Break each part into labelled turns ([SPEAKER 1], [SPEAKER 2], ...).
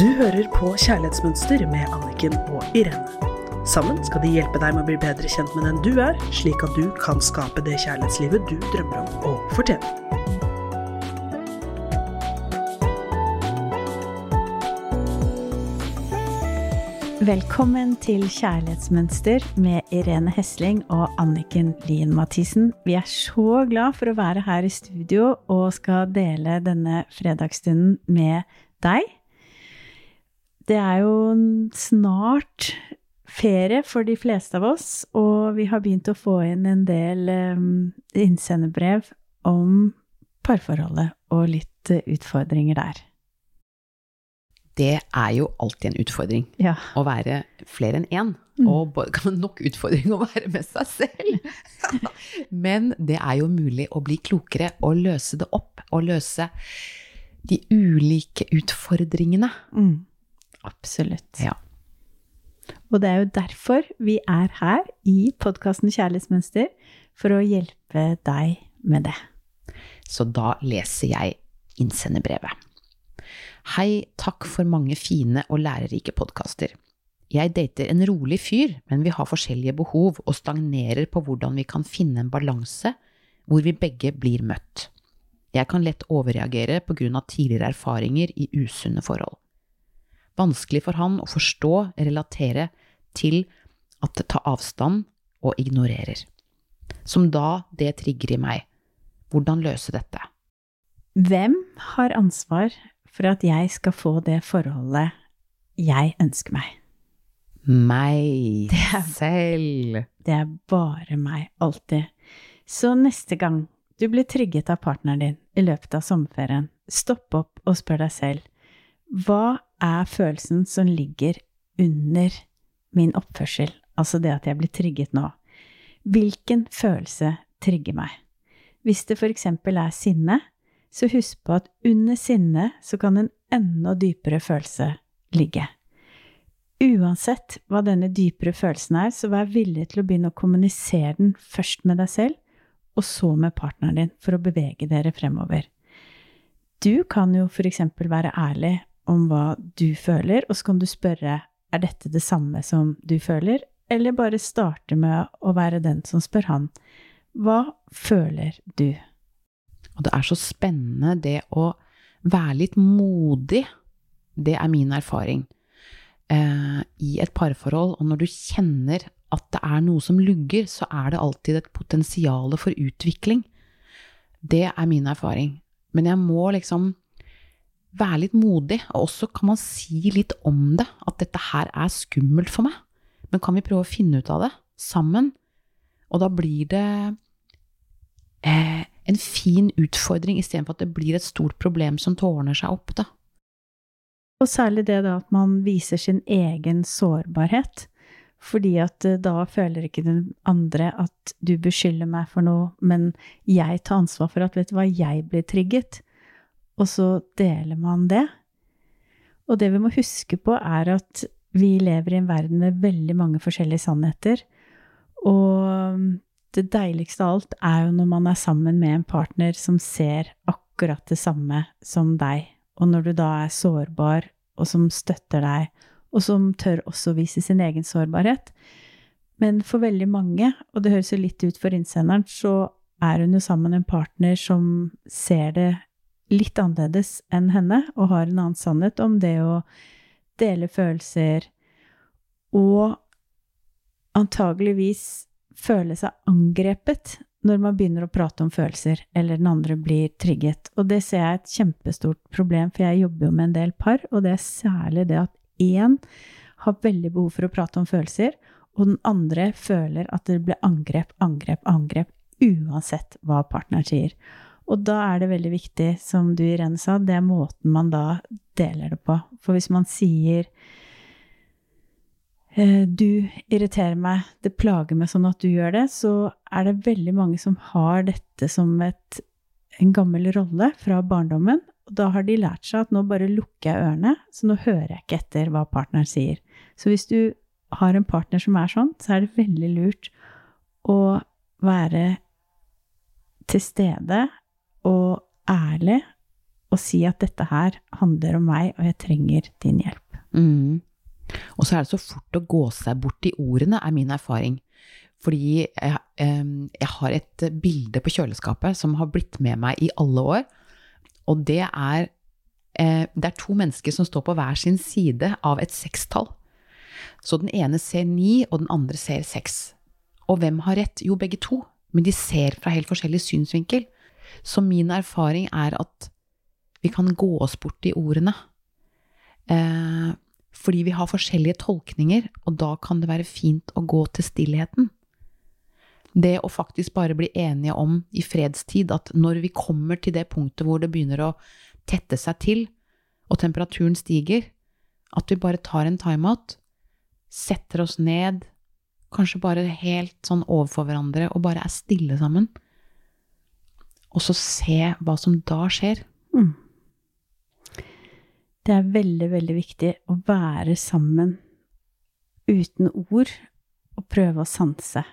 [SPEAKER 1] Du hører på Kjærlighetsmønster med Anniken og Irene. Sammen skal de hjelpe deg med å bli bedre kjent med den du er, slik at du kan skape det kjærlighetslivet du drømmer om å fortjene.
[SPEAKER 2] Velkommen til Kjærlighetsmønster med Irene Hesling og Anniken Lien Mathisen. Vi er så glad for å være her i studio og skal dele denne fredagsstunden med deg. Det er jo snart ferie for de fleste av oss, og vi har begynt å få inn en del um, innsenderbrev om parforholdet og litt uh, utfordringer der.
[SPEAKER 3] Det er jo alltid en utfordring
[SPEAKER 2] Ja.
[SPEAKER 3] å være flere enn én.
[SPEAKER 2] Mm.
[SPEAKER 3] Og kan nok utfordring å være med seg selv. Men det er jo mulig å bli klokere og løse det opp. Og løse de ulike utfordringene.
[SPEAKER 2] Mm. Absolutt.
[SPEAKER 3] Ja.
[SPEAKER 2] Og det er jo derfor vi er her i podkasten Kjærlighetsmønster, for å hjelpe deg med det.
[SPEAKER 3] Så da leser jeg innsenderbrevet. Hei, takk for mange fine og lærerike podkaster. Jeg dater en rolig fyr, men vi har forskjellige behov og stagnerer på hvordan vi kan finne en balanse hvor vi begge blir møtt. Jeg kan lett overreagere på grunn av tidligere erfaringer i usunne forhold. Vanskelig for han å forstå, relatere til at det tar avstand og ignorerer. Som da det trigger i meg. Hvordan løse dette?
[SPEAKER 2] Hvem har ansvar for at jeg skal få det forholdet jeg ønsker meg?
[SPEAKER 3] Meg
[SPEAKER 2] Det er-
[SPEAKER 3] selv.
[SPEAKER 2] Det er bare meg, alltid. Så neste gang du blir trigget av partneren din i løpet av sommerferien, stopp opp og spør deg selv hva er følelsen som ligger under min oppførsel, altså det at jeg blir trigget nå? Hvilken følelse trigger meg? Hvis det eksempel er sinne, så husk på at under sinne så kan en enda dypere følelse ligge. Uansett hva denne dypere følelsen er, så vær villig til å begynne å kommunisere den først med deg selv, og så med partneren din, for å bevege dere fremover. Du kan jo eksempel være ærlig om hva du føler, og så kan du spørre er dette det samme som du føler, eller bare starte med å være den som spør han. Hva føler du?
[SPEAKER 3] Og det er så spennende det å være litt modig. Det er min erfaring. Eh, I et parforhold, og når du kjenner at det er noe som lugger, så er det alltid et potensial for utvikling. Det er min erfaring. Men jeg må liksom være litt modig, og også kan man si litt om det. At dette her er skummelt for meg. Men kan vi prøve å finne ut av det sammen? Og da blir det eh, en fin utfordring istedenfor at det blir et stort problem som tårner seg opp, da.
[SPEAKER 2] Og særlig det da at man viser sin egen sårbarhet. Fordi at eh, da føler ikke den andre at du beskylder meg for noe, men jeg tar ansvar for at vet du hva, jeg blir trigget. Og så deler man det. Og det vi må huske på, er at vi lever i en verden med veldig mange forskjellige sannheter. Og det deiligste av alt er jo når man er sammen med en partner som ser akkurat det samme som deg. Og når du da er sårbar, og som støtter deg, og som tør også vise sin egen sårbarhet. Men for veldig mange, og det høres jo litt ut for innsenderen, så er hun jo sammen med en partner som ser det litt annerledes enn henne, og har en annen sannhet om det å dele følelser, og antageligvis føle seg angrepet når man begynner å prate om følelser, eller den andre blir trigget. Og det ser jeg er et kjempestort problem, for jeg jobber jo med en del par, og det er særlig det at én har veldig behov for å prate om følelser, og den andre føler at det blir angrep, angrep, angrep, uansett hva partneren sier. Og da er det veldig viktig, som du Irene sa, det er måten man da deler det på. For hvis man sier eh, du irriterer meg, det plager meg sånn at du gjør det, så er det veldig mange som har dette som et, en gammel rolle fra barndommen. Og da har de lært seg at nå bare lukker jeg ørene, så nå hører jeg ikke etter hva partneren sier. Så hvis du har en partner som er sånn, så er det veldig lurt å være til stede ærlig og si at dette her handler om meg, og jeg trenger din hjelp.
[SPEAKER 3] Mm. Og så er det så fort å gå seg bort i ordene, er min erfaring. Fordi jeg, jeg har et bilde på kjøleskapet som har blitt med meg i alle år. Og det er, eh, det er to mennesker som står på hver sin side av et sekstall. Så den ene ser ni, og den andre ser seks. Og hvem har rett? Jo, begge to. Men de ser fra helt forskjellig synsvinkel. Så min erfaring er at vi kan gå oss bort i ordene. Eh, fordi vi har forskjellige tolkninger, og da kan det være fint å gå til stillheten. Det å faktisk bare bli enige om i fredstid at når vi kommer til det punktet hvor det begynner å tette seg til, og temperaturen stiger, at vi bare tar en timeout, setter oss ned, kanskje bare helt sånn overfor hverandre, og bare er stille sammen. Og så se hva som da skjer.
[SPEAKER 2] Mm. Det er veldig, veldig viktig å være sammen uten ord og prøve å sanse.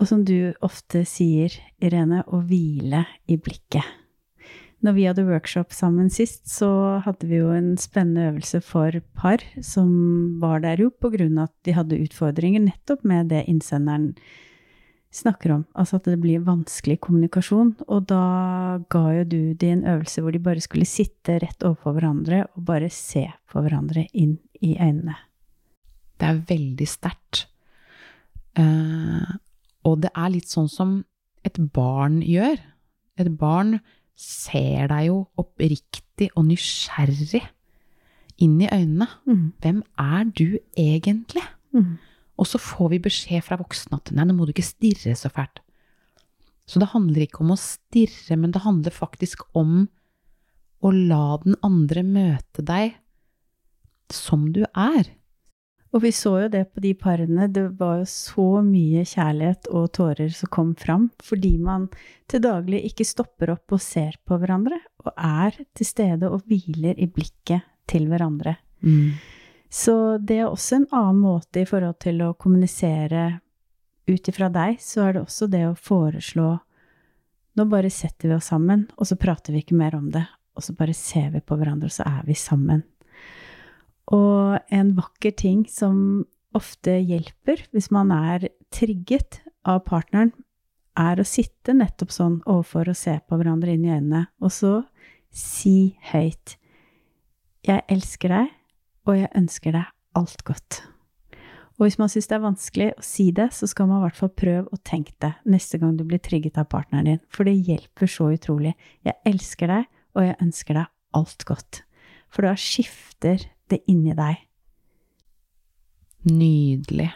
[SPEAKER 2] Og som du ofte sier, Irene, å hvile i blikket. Når vi hadde workshop sammen sist, så hadde vi jo en spennende øvelse for par som var der jo på grunn av at de hadde utfordringer nettopp med det innsenderen snakker om. Altså at det blir vanskelig kommunikasjon. Og da ga jo du en øvelse hvor de bare skulle sitte rett overfor hverandre og bare se på hverandre inn i øynene.
[SPEAKER 3] Det er veldig sterkt. Uh, og det er litt sånn som et barn gjør. Et barn ser deg jo oppriktig og nysgjerrig inn i øynene.
[SPEAKER 2] Mm.
[SPEAKER 3] Hvem er du egentlig?
[SPEAKER 2] Mm.
[SPEAKER 3] Og så får vi beskjed fra voksne at nei, nå må du ikke stirre så fælt. Så det handler ikke om å stirre, men det handler faktisk om å la den andre møte deg som du er.
[SPEAKER 2] Og vi så jo det på de parene. Det var jo så mye kjærlighet og tårer som kom fram, fordi man til daglig ikke stopper opp og ser på hverandre, og er til stede og hviler i blikket til hverandre.
[SPEAKER 3] Mm.
[SPEAKER 2] Så det er også en annen måte i forhold til å kommunisere ut ifra deg, så er det også det å foreslå Nå bare setter vi oss sammen, og så prater vi ikke mer om det, og så bare ser vi på hverandre, og så er vi sammen. Og en vakker ting som ofte hjelper hvis man er trigget av partneren, er å sitte nettopp sånn overfor og se på hverandre inn i øynene, og så si høyt Jeg elsker deg, og jeg ønsker deg alt godt. Og hvis man syns det er vanskelig å si det, så skal man i hvert fall prøve å tenke det neste gang du blir trigget av partneren din, for det hjelper så utrolig. Jeg elsker deg, og jeg ønsker deg alt godt. For da skifter det inni deg.
[SPEAKER 3] Nydelig.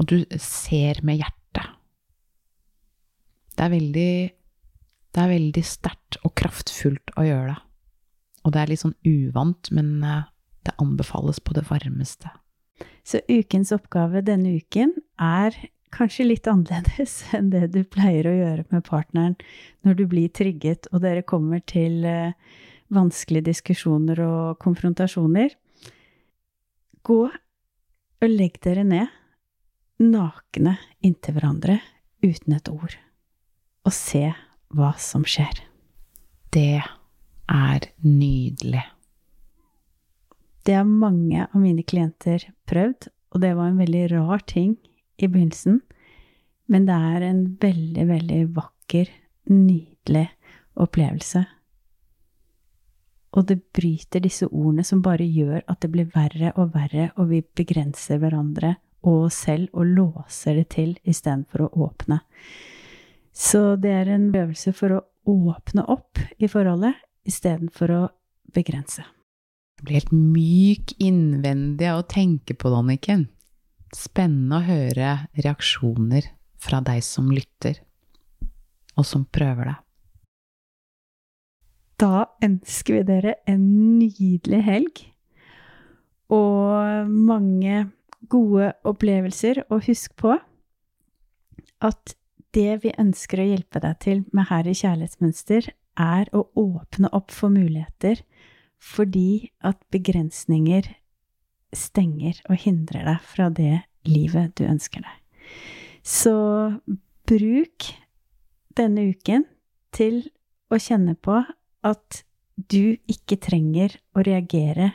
[SPEAKER 3] Og du ser med hjertet. Det er veldig Det er veldig sterkt og kraftfullt å gjøre det. Og det er litt sånn uvant, men eh, det anbefales på det varmeste.
[SPEAKER 2] Så ukens oppgave denne uken er kanskje litt annerledes enn det du pleier å gjøre med partneren når du blir trigget og dere kommer til eh, vanskelige diskusjoner og konfrontasjoner. Gå og legg dere ned, nakne inntil hverandre, uten et ord, og se hva som skjer.
[SPEAKER 3] Det er nydelig.
[SPEAKER 2] Det har mange av mine klienter prøvd, og det var en veldig rar ting i begynnelsen, men det er en veldig, veldig vakker, nydelig opplevelse og det bryter disse ordene som bare gjør at det blir verre og verre, og vi begrenser hverandre og oss selv og låser det til istedenfor å åpne. Så det er en øvelse for å åpne opp i forholdet istedenfor å begrense.
[SPEAKER 3] Blir helt myk innvendig av å tenke på det, Anniken. Spennende å høre reaksjoner fra deg som lytter, og som prøver det.
[SPEAKER 2] Da ønsker vi dere en nydelig helg og mange gode opplevelser. Og husk på at det vi ønsker å hjelpe deg til med her i Kjærlighetsmønster, er å åpne opp for muligheter fordi at begrensninger stenger og hindrer deg fra det livet du ønsker deg. Så bruk denne uken til å kjenne på at du ikke trenger å reagere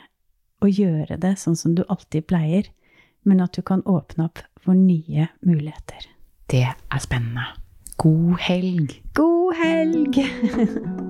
[SPEAKER 2] og gjøre det sånn som du alltid pleier, men at du kan åpne opp for nye muligheter.
[SPEAKER 3] Det er spennende. God helg!
[SPEAKER 2] God helg!